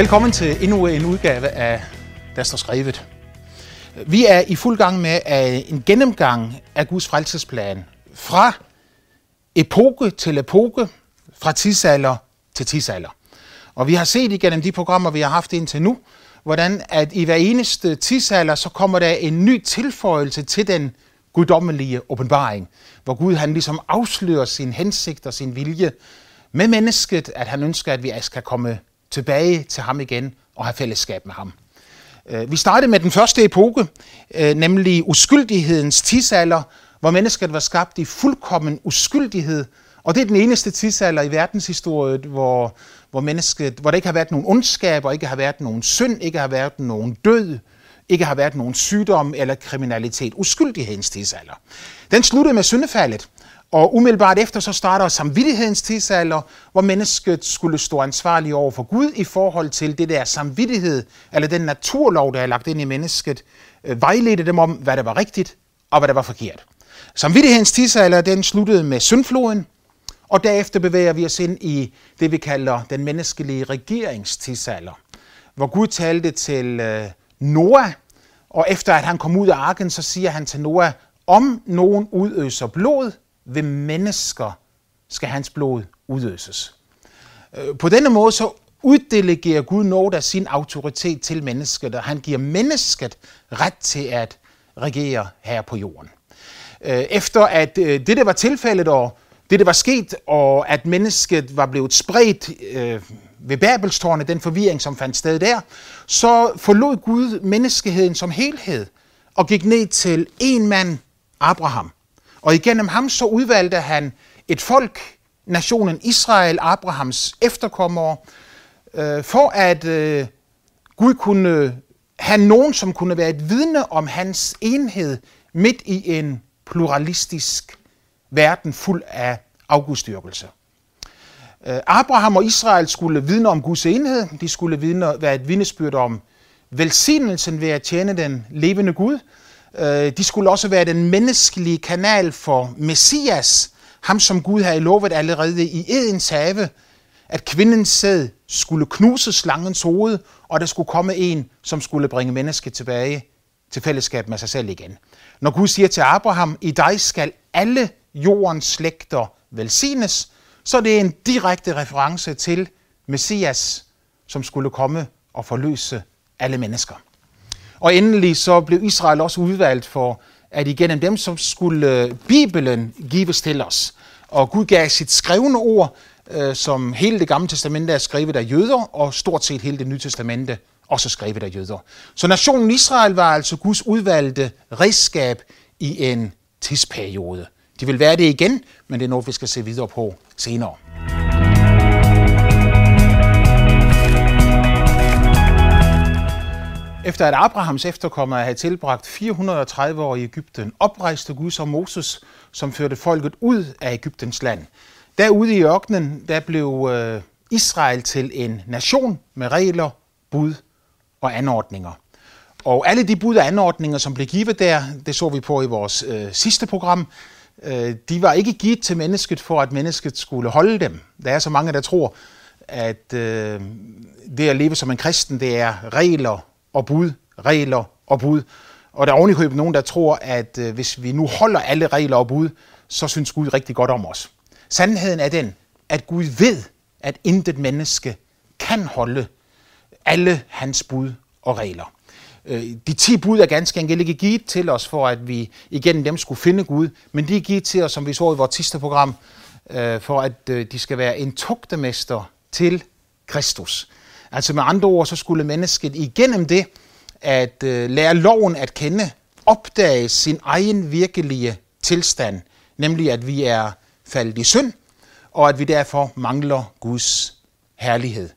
Velkommen til endnu en udgave af Der står skrevet. Vi er i fuld gang med en gennemgang af Guds frelsesplan fra epoke til epoke, fra tidsalder til tidsalder. Og vi har set igennem de programmer, vi har haft indtil nu, hvordan at i hver eneste tidsalder, så kommer der en ny tilføjelse til den guddommelige åbenbaring, hvor Gud han ligesom afslører sin hensigt og sin vilje med mennesket, at han ønsker, at vi altså skal komme tilbage til ham igen og have fællesskab med ham. Øh, vi startede med den første epoke, øh, nemlig uskyldighedens tidsalder, hvor mennesket var skabt i fuldkommen uskyldighed. Og det er den eneste tidsalder i verdenshistorien, hvor, hvor, mennesket, hvor der ikke har været nogen ondskab, og ikke har været nogen synd, ikke har været nogen død, ikke har været nogen sygdom eller kriminalitet. Uskyldighedens tidsalder. Den sluttede med syndefaldet, og umiddelbart efter så starter samvittighedens tidsalder, hvor mennesket skulle stå ansvarlig over for Gud i forhold til det der samvittighed, eller den naturlov, der er lagt ind i mennesket, øh, vejledte dem om, hvad der var rigtigt og hvad der var forkert. Samvittighedens tidsalder, den sluttede med syndfloden, og derefter bevæger vi os ind i det, vi kalder den menneskelige regeringstidsalder, hvor Gud talte til øh, Noah, og efter at han kom ud af arken, så siger han til Noah, om nogen udøser blod, ved mennesker skal hans blod udøses. Øh, på denne måde så uddelegerer Gud noget af sin autoritet til mennesket, og han giver mennesket ret til at regere her på jorden. Øh, efter at øh, det, der var tilfældet, og det, der var sket, og at mennesket var blevet spredt ved Babelstårnet, den forvirring, som fandt sted der, så forlod Gud menneskeheden som helhed og gik ned til en mand, Abraham. Og igennem ham så udvalgte han et folk, nationen Israel, Abrahams efterkommere, øh, for at øh, Gud kunne have nogen, som kunne være et vidne om hans enhed midt i en pluralistisk verden fuld af afgudstyrkelse. Øh, Abraham og Israel skulle vidne om Guds enhed. De skulle vidne, være et vidnesbyrd om velsignelsen ved at tjene den levende Gud. Øh, de skulle også være den menneskelige kanal for Messias, ham som Gud havde lovet allerede i Edens have, at kvindens sæd skulle knuse slangens hoved, og der skulle komme en, som skulle bringe mennesket tilbage til fællesskab med sig selv igen. Når Gud siger til Abraham, i dig skal alle jordens slægter velsignes, så det er det en direkte reference til Messias, som skulle komme og forløse alle mennesker. Og endelig så blev Israel også udvalgt for, at igennem dem, som skulle øh, Bibelen gives til os. Og Gud gav sit skrevne ord, øh, som hele det gamle testamente er skrevet af jøder, og stort set hele det nye testamente også skrevet af jøder. Så nationen Israel var altså Guds udvalgte redskab i en tidsperiode. De vil være det igen, men det er noget, vi skal se videre på senere. Efter at Abrahams efterkommere havde tilbragt 430 år i Ægypten, oprejste Gud som Moses, som førte folket ud af Ægyptens land. Derude i ørkenen, der blev øh, Israel til en nation med regler, bud og anordninger. Og alle de bud og anordninger, som blev givet der, det så vi på i vores øh, sidste program, øh, de var ikke givet til mennesket for, at mennesket skulle holde dem. Der er så mange, der tror, at øh, det at leve som en kristen, det er regler og bud, regler og bud. Og der er ovenikøbet nogen, der tror, at øh, hvis vi nu holder alle regler og bud, så synes Gud rigtig godt om os. Sandheden er den, at Gud ved, at intet menneske kan holde alle hans bud og regler. Øh, de ti bud er ganske enkelt ikke givet til os, for at vi igennem dem skulle finde Gud, men de er givet til os, som vi så i vores sidste program, øh, for at øh, de skal være en tugtemester til Kristus. Altså med andre ord, så skulle mennesket igennem det at øh, lære loven at kende, opdage sin egen virkelige tilstand, nemlig at vi er faldet i synd, og at vi derfor mangler Guds herlighed.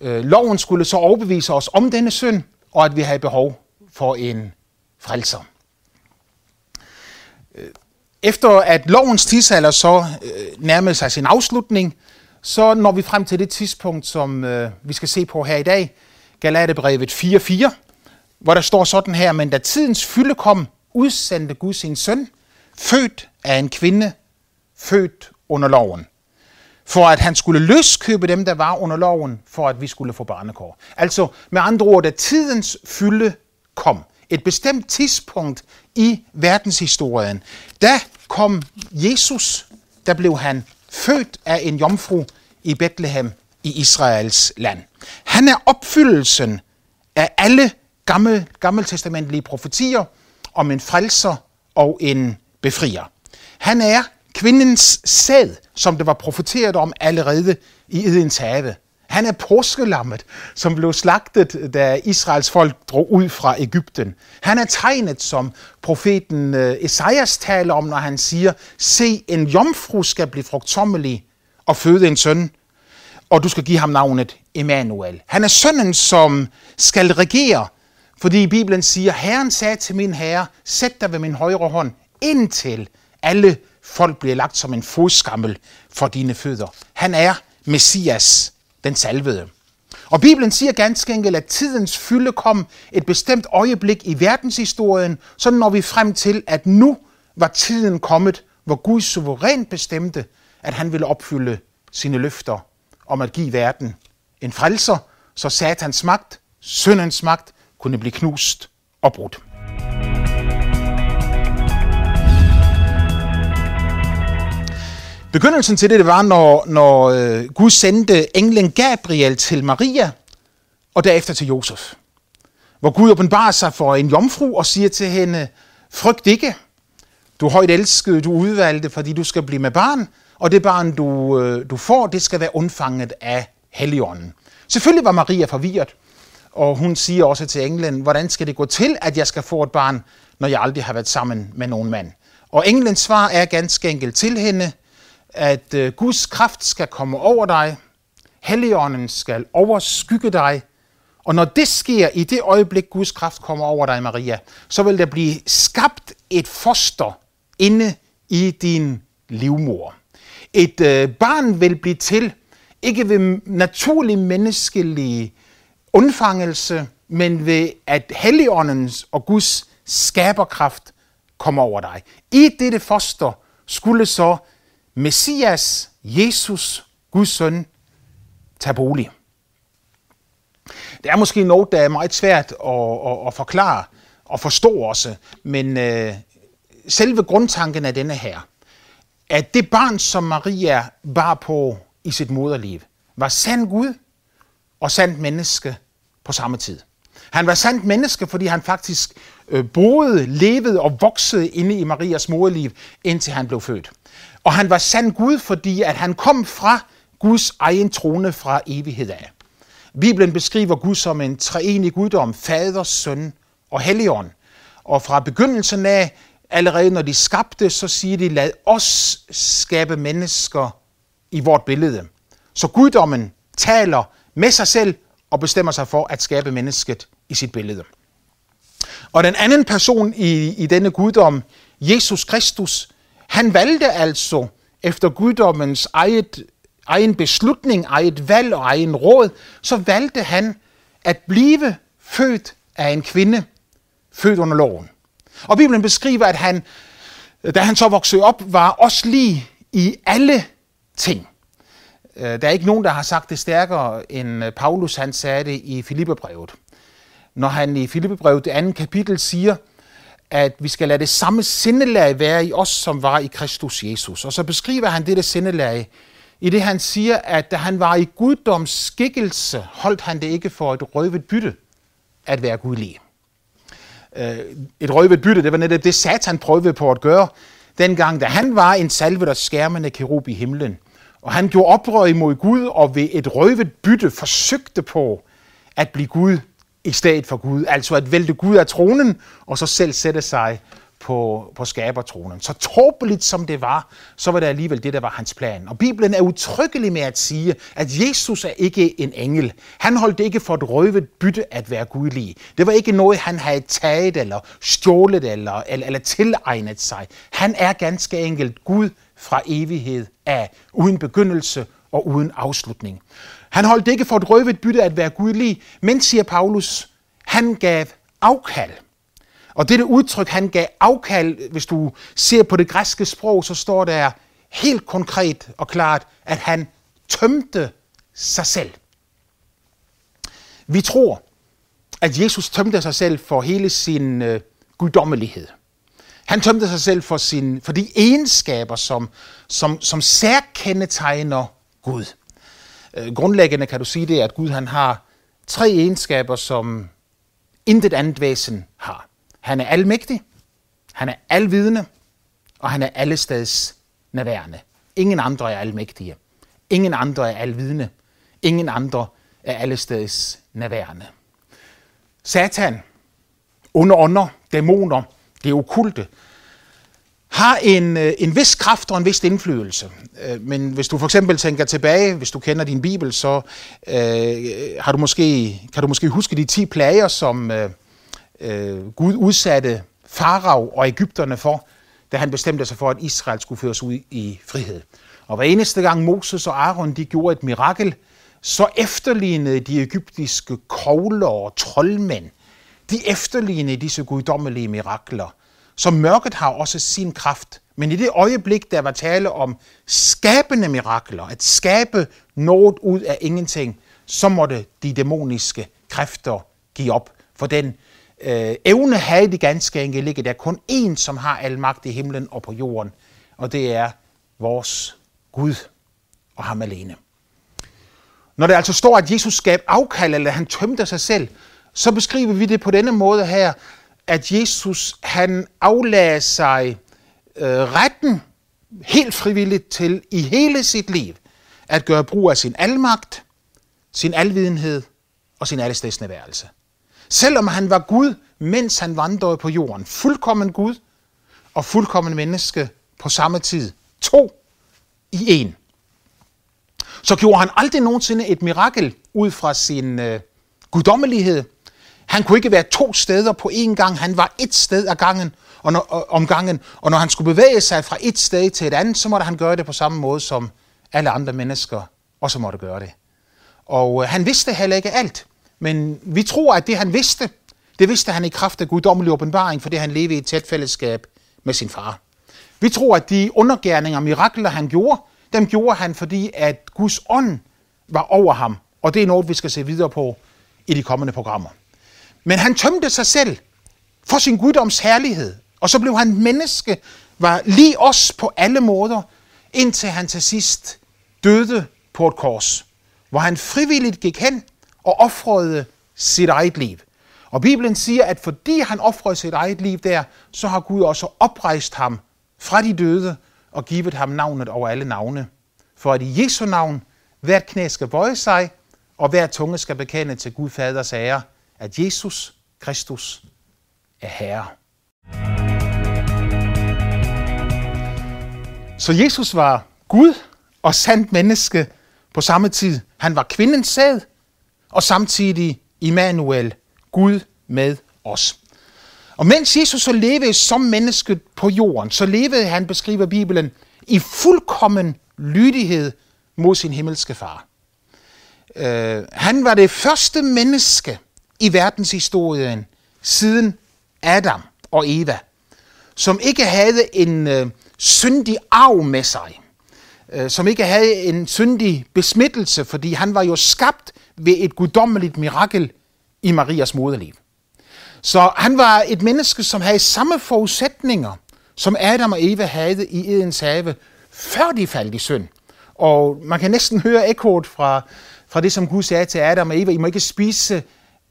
Øh, loven skulle så overbevise os om denne synd, og at vi har behov for en frelser. Øh, efter at lovens tidsalder så øh, nærmede sig sin afslutning, så når vi frem til det tidspunkt, som øh, vi skal se på her i dag, Galaterbrevet 4.4, hvor der står sådan her, men da tidens fylde kom, udsendte Gud sin søn, født af en kvinde, født under loven, for at han skulle løskøbe dem, der var under loven, for at vi skulle få barnekår. Altså med andre ord, da tidens fylde kom, et bestemt tidspunkt i verdenshistorien, da kom Jesus, der blev han født af en jomfru i Bethlehem i Israels land. Han er opfyldelsen af alle gamle, gammeltestamentlige profetier om en frelser og en befrier. Han er kvindens sæd, som det var profeteret om allerede i Edens have. Han er påskelammet, som blev slagtet, da Israels folk drog ud fra Ægypten. Han er tegnet, som profeten øh, Esajas taler om, når han siger, se, en jomfru skal blive frugtsommelig og føde en søn, og du skal give ham navnet Emmanuel. Han er sønnen, som skal regere, fordi Bibelen siger, Herren sagde til min herre, sæt dig ved min højre hånd, indtil alle folk bliver lagt som en fodskammel for dine fødder. Han er Messias, den salvede. Og Bibelen siger ganske enkelt, at tidens fylde kom et bestemt øjeblik i verdenshistorien, så når vi frem til, at nu var tiden kommet, hvor Gud suverænt bestemte, at han ville opfylde sine løfter om at give verden en frelser, så satans magt, syndens magt, kunne blive knust og brudt. Begyndelsen til det, det var, når, når øh, Gud sendte englen Gabriel til Maria, og derefter til Josef. Hvor Gud åbenbarer sig for en jomfru og siger til hende, frygt ikke, du er højt elsket, du udvalgte, fordi du skal blive med barn, og det barn, du, øh, du får, det skal være undfanget af Helligånden. Selvfølgelig var Maria forvirret, og hun siger også til englen, hvordan skal det gå til, at jeg skal få et barn, når jeg aldrig har været sammen med nogen mand? Og englens svar er ganske enkelt til hende, at øh, Guds kraft skal komme over dig, Helligånden skal overskygge dig, og når det sker i det øjeblik, Guds kraft kommer over dig, Maria, så vil der blive skabt et foster inde i din livmor. Et øh, barn vil blive til, ikke ved naturlig menneskelig undfangelse, men ved at Helligåndens og Guds skaberkraft kommer over dig. I dette foster skulle så Messias, Jesus, Guds søn, tage bolig. Det er måske noget, der er meget svært at, at, at forklare og forstå også, men øh, selve grundtanken af denne her, at det barn, som Maria bar på i sit moderliv, var sand Gud og sandt menneske på samme tid. Han var sandt menneske, fordi han faktisk øh, boede, levede og voksede inde i Marias moderliv, indtil han blev født. Og han var sand Gud, fordi at han kom fra Guds egen trone fra evighed af. Bibelen beskriver Gud som en treenig guddom, fader, søn og helligånd. Og fra begyndelsen af, allerede når de skabte, så siger de, lad os skabe mennesker i vort billede. Så guddommen taler med sig selv og bestemmer sig for at skabe mennesket i sit billede. Og den anden person i, i denne guddom, Jesus Kristus, han valgte altså efter guddommens eget, egen beslutning, eget valg og egen råd, så valgte han at blive født af en kvinde, født under loven. Og Bibelen beskriver, at han, da han så voksede op, var også lige i alle ting. Øh, der er ikke nogen, der har sagt det stærkere end øh, Paulus, han sagde det i Filippebrevet. Når han i Filippebrevet, det andet kapitel, siger, at vi skal lade det samme sindelag være i os, som var i Kristus Jesus. Og så beskriver han dette sindelag i det, han siger, at da han var i guddoms skikkelse, holdt han det ikke for et røvet bytte at være gudlig. Øh, et røvet bytte, det var netop det, Satan prøvede på at gøre, dengang, da han var en salvet og skærmende kerub i himlen. Og han gjorde oprør imod Gud, og ved et røvet bytte forsøgte på at blive Gud i stedet for Gud. Altså at vælte Gud af tronen, og så selv sætte sig på, på skabertronen. Så tåbeligt som det var, så var det alligevel det, der var hans plan. Og Bibelen er utryggelig med at sige, at Jesus er ikke en engel. Han holdt ikke for et røvet bytte at være gudlig. Det var ikke noget, han havde taget eller stjålet eller, eller, eller tilegnet sig. Han er ganske enkelt Gud fra evighed af, uden begyndelse og uden afslutning. Han holdt ikke for et røvet bytte at være gudlig, men, siger Paulus, han gav afkald. Og dette udtryk, han gav afkald, hvis du ser på det græske sprog, så står der helt konkret og klart, at han tømte sig selv. Vi tror, at Jesus tømte sig selv for hele sin øh, guddommelighed. Han tømte sig selv for, sin, for de egenskaber, som, som, som særkendetegner Gud. Øh, grundlæggende kan du sige det, at Gud han har tre egenskaber, som intet andet væsen har. Han er almægtig, han er alvidende, og han er allesteds nærværende. Ingen andre er almægtige. Ingen andre er alvidende. Ingen andre er allesteds nærværende. Satan, underånder, dæmoner, det okulte, har en, øh, en vis kraft og en vis indflydelse. Øh, men hvis du for eksempel tænker tilbage, hvis du kender din bibel, så øh, har du måske, kan du måske huske de 10 plager, som øh, øh, Gud udsatte Farag og Ægypterne for, da han bestemte sig for, at Israel skulle føres ud i frihed. Og hver eneste gang Moses og Aaron de gjorde et mirakel, så efterlignede de egyptiske kogler og troldmænd, de efterlignede disse guddommelige mirakler. Så mørket har også sin kraft. Men i det øjeblik, der var tale om skabende mirakler, at skabe noget ud af ingenting, så måtte de dæmoniske kræfter give op. For den øh, evne havde de ganske enkelt ikke. Der er kun én, som har al magt i himlen og på jorden, og det er vores Gud og ham alene. Når det altså står, at Jesus skab afkald, eller han tømte sig selv, så beskriver vi det på denne måde her, at Jesus han aflagde sig øh, retten helt frivilligt til i hele sit liv at gøre brug af sin almagt, sin alvidenhed og sin allestedsnærværelse. Selvom han var Gud, mens han vandrede på jorden. Fuldkommen Gud og fuldkommen menneske på samme tid. To i en. Så gjorde han aldrig nogensinde et mirakel ud fra sin øh, guddommelighed. Han kunne ikke være to steder på én gang. Han var et sted af gangen, og når, og, om gangen. Og når han skulle bevæge sig fra et sted til et andet, så måtte han gøre det på samme måde, som alle andre mennesker også måtte gøre det. Og øh, han vidste heller ikke alt. Men vi tror, at det han vidste, det vidste han i kraft af guddommelig åbenbaring, fordi han levede i et tæt fællesskab med sin far. Vi tror, at de undergærninger og mirakler, han gjorde, dem gjorde han, fordi at Guds ånd var over ham. Og det er noget, vi skal se videre på i de kommende programmer. Men han tømte sig selv for sin guddoms herlighed. Og så blev han menneske, var lige os på alle måder, indtil han til sidst døde på et kors, hvor han frivilligt gik hen og offrede sit eget liv. Og Bibelen siger, at fordi han offrede sit eget liv der, så har Gud også oprejst ham fra de døde og givet ham navnet over alle navne. For at i Jesu navn hvert knæ skal bøje sig, og hver tunge skal bekende til Gud Faders ære, at Jesus Kristus er Herre. Så Jesus var Gud og sandt menneske på samme tid. Han var kvindens sæd, og samtidig Immanuel, Gud med os. Og mens Jesus så levede som menneske på jorden, så levede han, beskriver Bibelen, i fuldkommen lydighed mod sin himmelske far. Uh, han var det første menneske i verdenshistorien siden Adam og Eva, som ikke havde en øh, syndig arv med sig, øh, som ikke havde en syndig besmittelse, fordi han var jo skabt ved et guddommeligt mirakel i Marias moderliv. Så han var et menneske, som havde samme forudsætninger, som Adam og Eva havde i Edens have, før de faldt i synd. Og man kan næsten høre ekkoet fra, fra det, som Gud sagde til Adam og Eva. I må ikke spise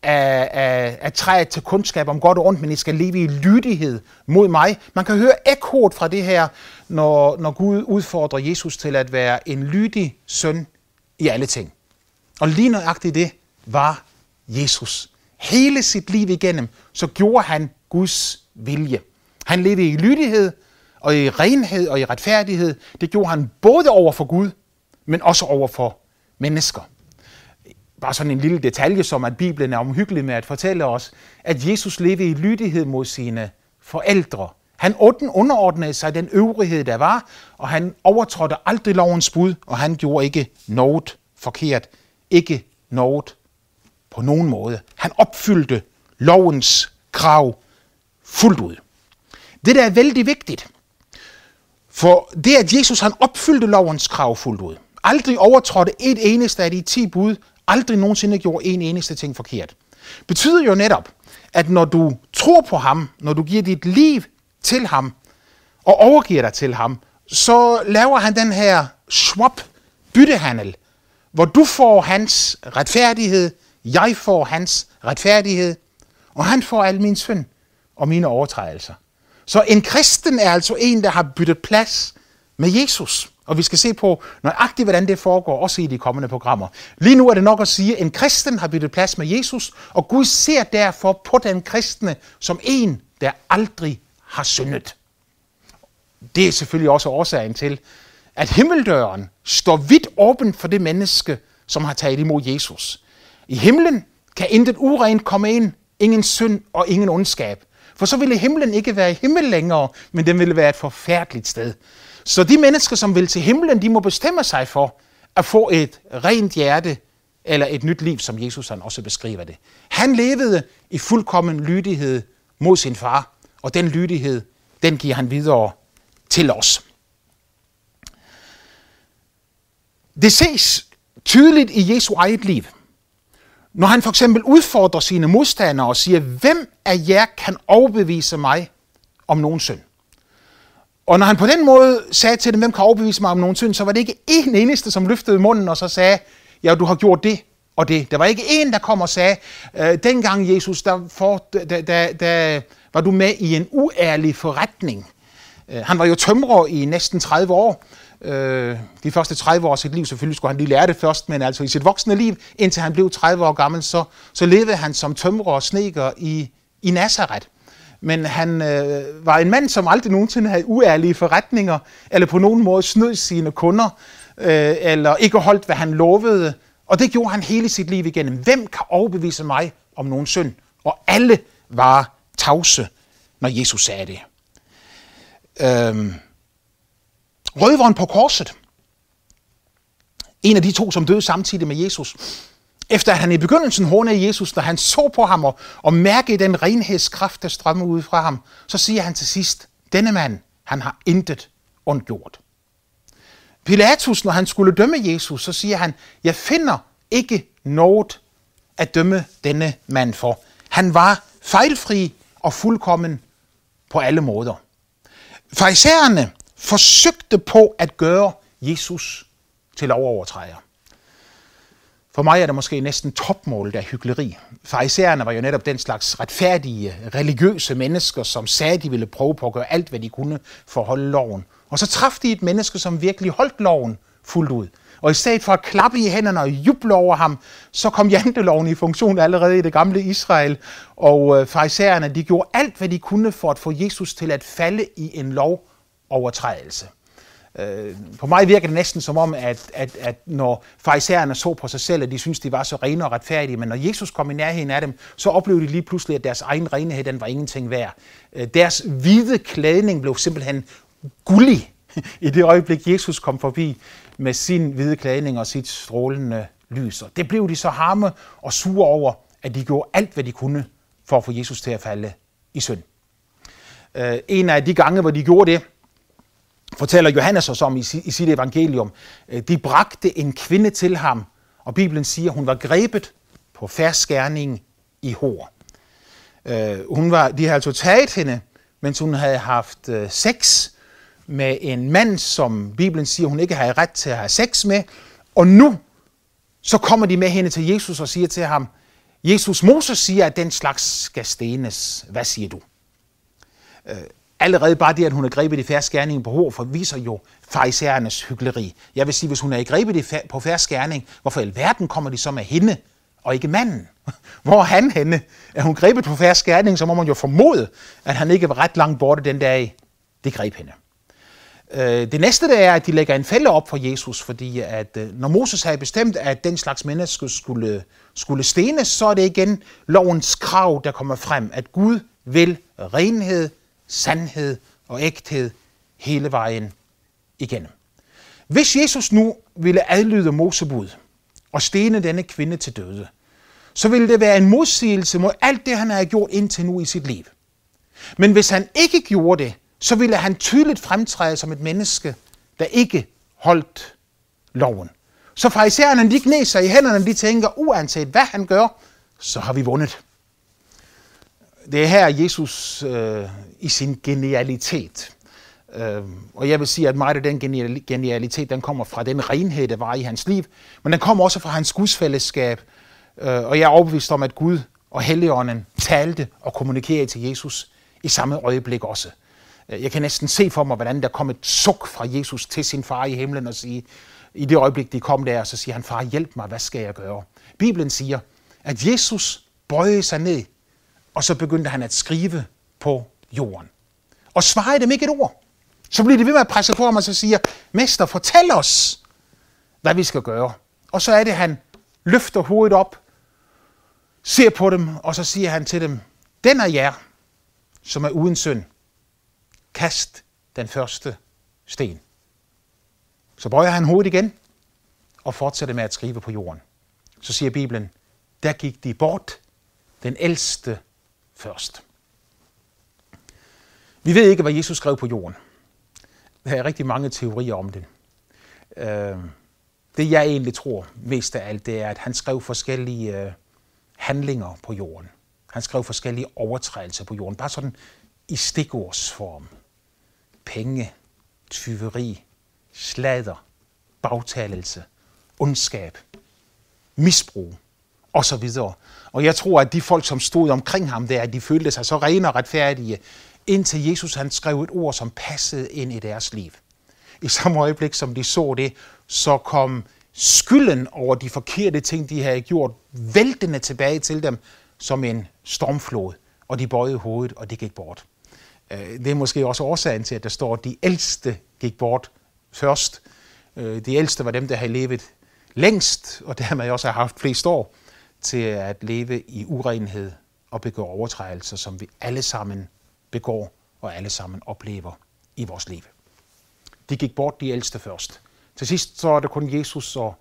af, af, af træet til kundskab om godt og ondt, men I skal leve i lydighed mod mig. Man kan høre ekkoet fra det her, når, når Gud udfordrer Jesus til at være en lydig søn i alle ting. Og lige nøjagtigt det var Jesus. Hele sit liv igennem, så gjorde han Guds vilje. Han levede i lydighed, og i renhed og i retfærdighed. Det gjorde han både over for Gud, men også over for mennesker. Bare sådan en lille detalje, som at Bibelen er omhyggelig med at fortælle os, at Jesus levede i lydighed mod sine forældre. Han underordnede sig den øvrighed, der var, og han overtrådte aldrig lovens bud, og han gjorde ikke noget forkert ikke noget på nogen måde. Han opfyldte lovens krav fuldt ud. Det der er vældig vigtigt, for det at Jesus han opfyldte lovens krav fuldt ud. aldrig overtrådte et eneste af de ti bud, aldrig nogensinde gjorde en eneste ting forkert. Betyder jo netop, at når du tror på ham, når du giver dit liv til ham, og overgiver dig til ham, så laver han den her swap, byttehandel, hvor du får hans retfærdighed, jeg får hans retfærdighed, og han får al min synd og mine overtrædelser. Så en kristen er altså en, der har byttet plads med Jesus. Og vi skal se på nøjagtigt, hvordan det foregår, også i de kommende programmer. Lige nu er det nok at sige, at en kristen har byttet plads med Jesus, og Gud ser derfor på den kristne som en, der aldrig har syndet. Det er selvfølgelig også årsagen til, at himmeldøren står vidt åben for det menneske, som har taget imod Jesus. I himlen kan intet urent komme ind, ingen synd og ingen ondskab. For så ville himlen ikke være himmel længere, men den ville være et forfærdeligt sted. Så de mennesker, som vil til himlen, de må bestemme sig for at få et rent hjerte eller et nyt liv, som Jesus han også beskriver det. Han levede i fuldkommen lydighed mod sin far, og den lydighed, den giver han videre til os. Det ses tydeligt i Jesu eget liv. Når han for eksempel udfordrer sine modstandere og siger, hvem af jer kan overbevise mig om nogen synd? Og når han på den måde sagde til dem, hvem kan overbevise mig om nogen synd, så var det ikke en eneste, som løftede munden og så sagde, ja, du har gjort det og det. Der var ikke en, der kom og sagde, øh, dengang Jesus, der, for, der, der, der var du med i en uærlig forretning. Øh, han var jo tømrer i næsten 30 år. Øh, de første 30 år af sit liv, selvfølgelig skulle han lige lære det først, men altså i sit voksne liv, indtil han blev 30 år gammel, så, så levede han som tømrer og sneker i, i Nazareth. Men han øh, var en mand, som aldrig nogensinde havde uærlige forretninger, eller på nogen måde snød sine kunder, øh, eller ikke holdt, hvad han lovede. Og det gjorde han hele sit liv igennem. Hvem kan overbevise mig om nogen synd? Og alle var tavse, når Jesus sagde det. Øhm, røveren på korset. En af de to, som døde samtidig med Jesus. Efter at han i begyndelsen hånede Jesus, da han så på ham og, og mærkede den renhedskraft, der strømmede ud fra ham, så siger han til sidst, denne mand, han har intet ondt gjort. Pilatus, når han skulle dømme Jesus, så siger han, jeg finder ikke noget at dømme denne mand for. Han var fejlfri og fuldkommen på alle måder. Farisæerne forsøgte på at gøre Jesus til lovovertræder. For mig er det måske næsten topmålet af hyggeleri. Farisæerne var jo netop den slags retfærdige, religiøse mennesker, som sagde, de ville prøve på at gøre alt, hvad de kunne for at holde loven. Og så traf de et menneske, som virkelig holdt loven fuldt ud. Og i stedet for at klappe i hænderne og juble over ham, så kom janteloven i funktion allerede i det gamle Israel. Og øh, farisæerne, de gjorde alt, hvad de kunne for at få Jesus til at falde i en lovovertrædelse. Øh, på mig virker det næsten som om, at, at, at når farisæerne så på sig selv, at de syntes, de var så rene og retfærdige, men når Jesus kom i nærheden af dem, så oplevede de lige pludselig, at deres egen renhed, den var ingenting værd. Øh, deres hvide klædning blev simpelthen gullig i det øjeblik, Jesus kom forbi med sin hvide klædning og sit strålende lys. Og det blev de så harme og sure over, at de gjorde alt, hvad de kunne for at få Jesus til at falde i synd. Øh, en af de gange, hvor de gjorde det, fortæller Johannes os om i, i sit evangelium. Øh, de bragte en kvinde til ham, og Bibelen siger, at hun var grebet på færdskærning i hår. Øh, hun var, de havde altså taget hende, mens hun havde haft øh, sex med en mand, som Bibelen siger, hun ikke havde ret til at have sex med. Og nu, så kommer de med hende til Jesus og siger til ham, Jesus, Moses siger, at den slags skal stenes. Hvad siger du? Allerede bare det, at hun er grebet i færdskærningen skærning på hår, viser jo farisæernes hyggeleri. Jeg vil sige, hvis hun er grebet på færdskærning, hvorfor i alverden kommer de så med hende, og ikke manden? Hvor er han henne? Er hun grebet på færdskærning, så må man jo formode, at han ikke var ret langt borte den dag, det greb hende. Øh, det næste det er, at de lægger en fælde op for Jesus, fordi at øh, når Moses havde bestemt, at den slags menneske skulle, skulle stenes, så er det igen lovens krav, der kommer frem, at Gud vil renhed, sandhed og ægthed hele vejen igennem. Hvis Jesus nu ville adlyde Mosebud og stene denne kvinde til døde, så ville det være en modsigelse mod alt det, han har gjort indtil nu i sit liv. Men hvis han ikke gjorde det, så ville han tydeligt fremtræde som et menneske, der ikke holdt loven. Så farisæerne, de knæser i hænderne, de tænker, uanset hvad han gør, så har vi vundet. Det er her Jesus øh, i sin genialitet. Øh, og jeg vil sige, at meget af den genialitet, den kommer fra den renhed, der var i hans liv, men den kommer også fra hans gudsfællesskab. Øh, og jeg er overbevist om, at Gud og Helligånden talte og kommunikerede til Jesus i samme øjeblik også. Øh, jeg kan næsten se for mig, hvordan der kom et suk fra Jesus til sin far i himlen og sige, i det øjeblik, de kom der, så siger han, far, hjælp mig, hvad skal jeg gøre? Bibelen siger, at Jesus bøjede sig ned, og så begyndte han at skrive på jorden. Og svarede dem ikke et ord. Så bliver de ved med at presse på ham, og så siger, Mester, fortæl os, hvad vi skal gøre. Og så er det, han løfter hovedet op, ser på dem, og så siger han til dem, den er jer, som er uden synd, kast den første sten. Så bøjer han hovedet igen og fortsætter med at skrive på jorden. Så siger Bibelen, der gik de bort, den ældste først. Vi ved ikke, hvad Jesus skrev på jorden. Der er rigtig mange teorier om det. Øh, det jeg egentlig tror mest af alt, det er, at han skrev forskellige øh, handlinger på jorden. Han skrev forskellige overtrædelser på jorden, bare sådan i stikordsform. Penge, tyveri, slader, bagtalelse, ondskab, misbrug og så videre. Og jeg tror, at de folk, som stod omkring ham der, de følte sig så rene og retfærdige, indtil Jesus han skrev et ord, som passede ind i deres liv. I samme øjeblik, som de så det, så kom skylden over de forkerte ting, de havde gjort, væltende tilbage til dem som en stormflod, og de bøjede hovedet, og det gik bort. Øh, det er måske også årsagen til, at der står, at de ældste gik bort først. Øh, de ældste var dem, der havde levet længst, og dermed også har haft flest år til at leve i urenhed og begå overtrædelser, som vi alle sammen begår og alle sammen oplever i vores liv. De gik bort de ældste først. Til sidst så er der kun Jesus og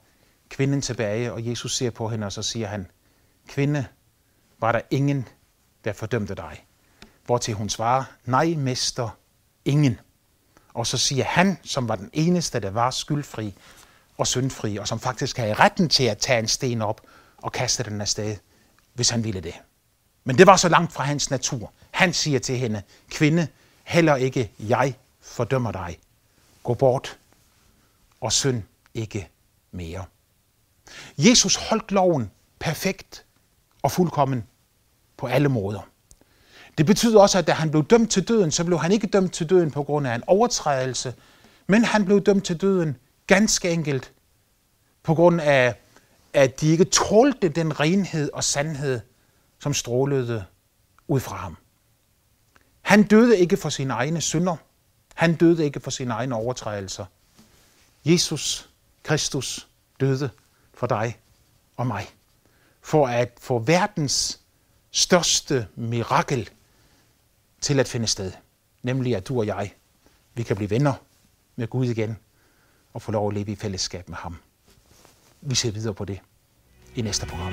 kvinden tilbage, og Jesus ser på hende, og så siger han, Kvinde, var der ingen, der fordømte dig? Hvortil hun svarer, nej, mester, ingen. Og så siger han, som var den eneste, der var skyldfri og syndfri, og som faktisk havde retten til at tage en sten op og kaste den afsted, hvis han ville det. Men det var så langt fra hans natur. Han siger til hende, kvinde, heller ikke jeg fordømmer dig. Gå bort og synd ikke mere. Jesus holdt loven perfekt og fuldkommen på alle måder. Det betyder også, at da han blev dømt til døden, så blev han ikke dømt til døden på grund af en overtrædelse, men han blev dømt til døden ganske enkelt på grund af, at de ikke tålte den renhed og sandhed, som strålede ud fra ham. Han døde ikke for sine egne synder. Han døde ikke for sine egne overtrædelser. Jesus Kristus døde for dig og mig. For at få verdens største mirakel til at finde sted. Nemlig at du og jeg, vi kan blive venner med Gud igen og få lov at leve i fællesskab med ham. Vi ser videre på det i næste program.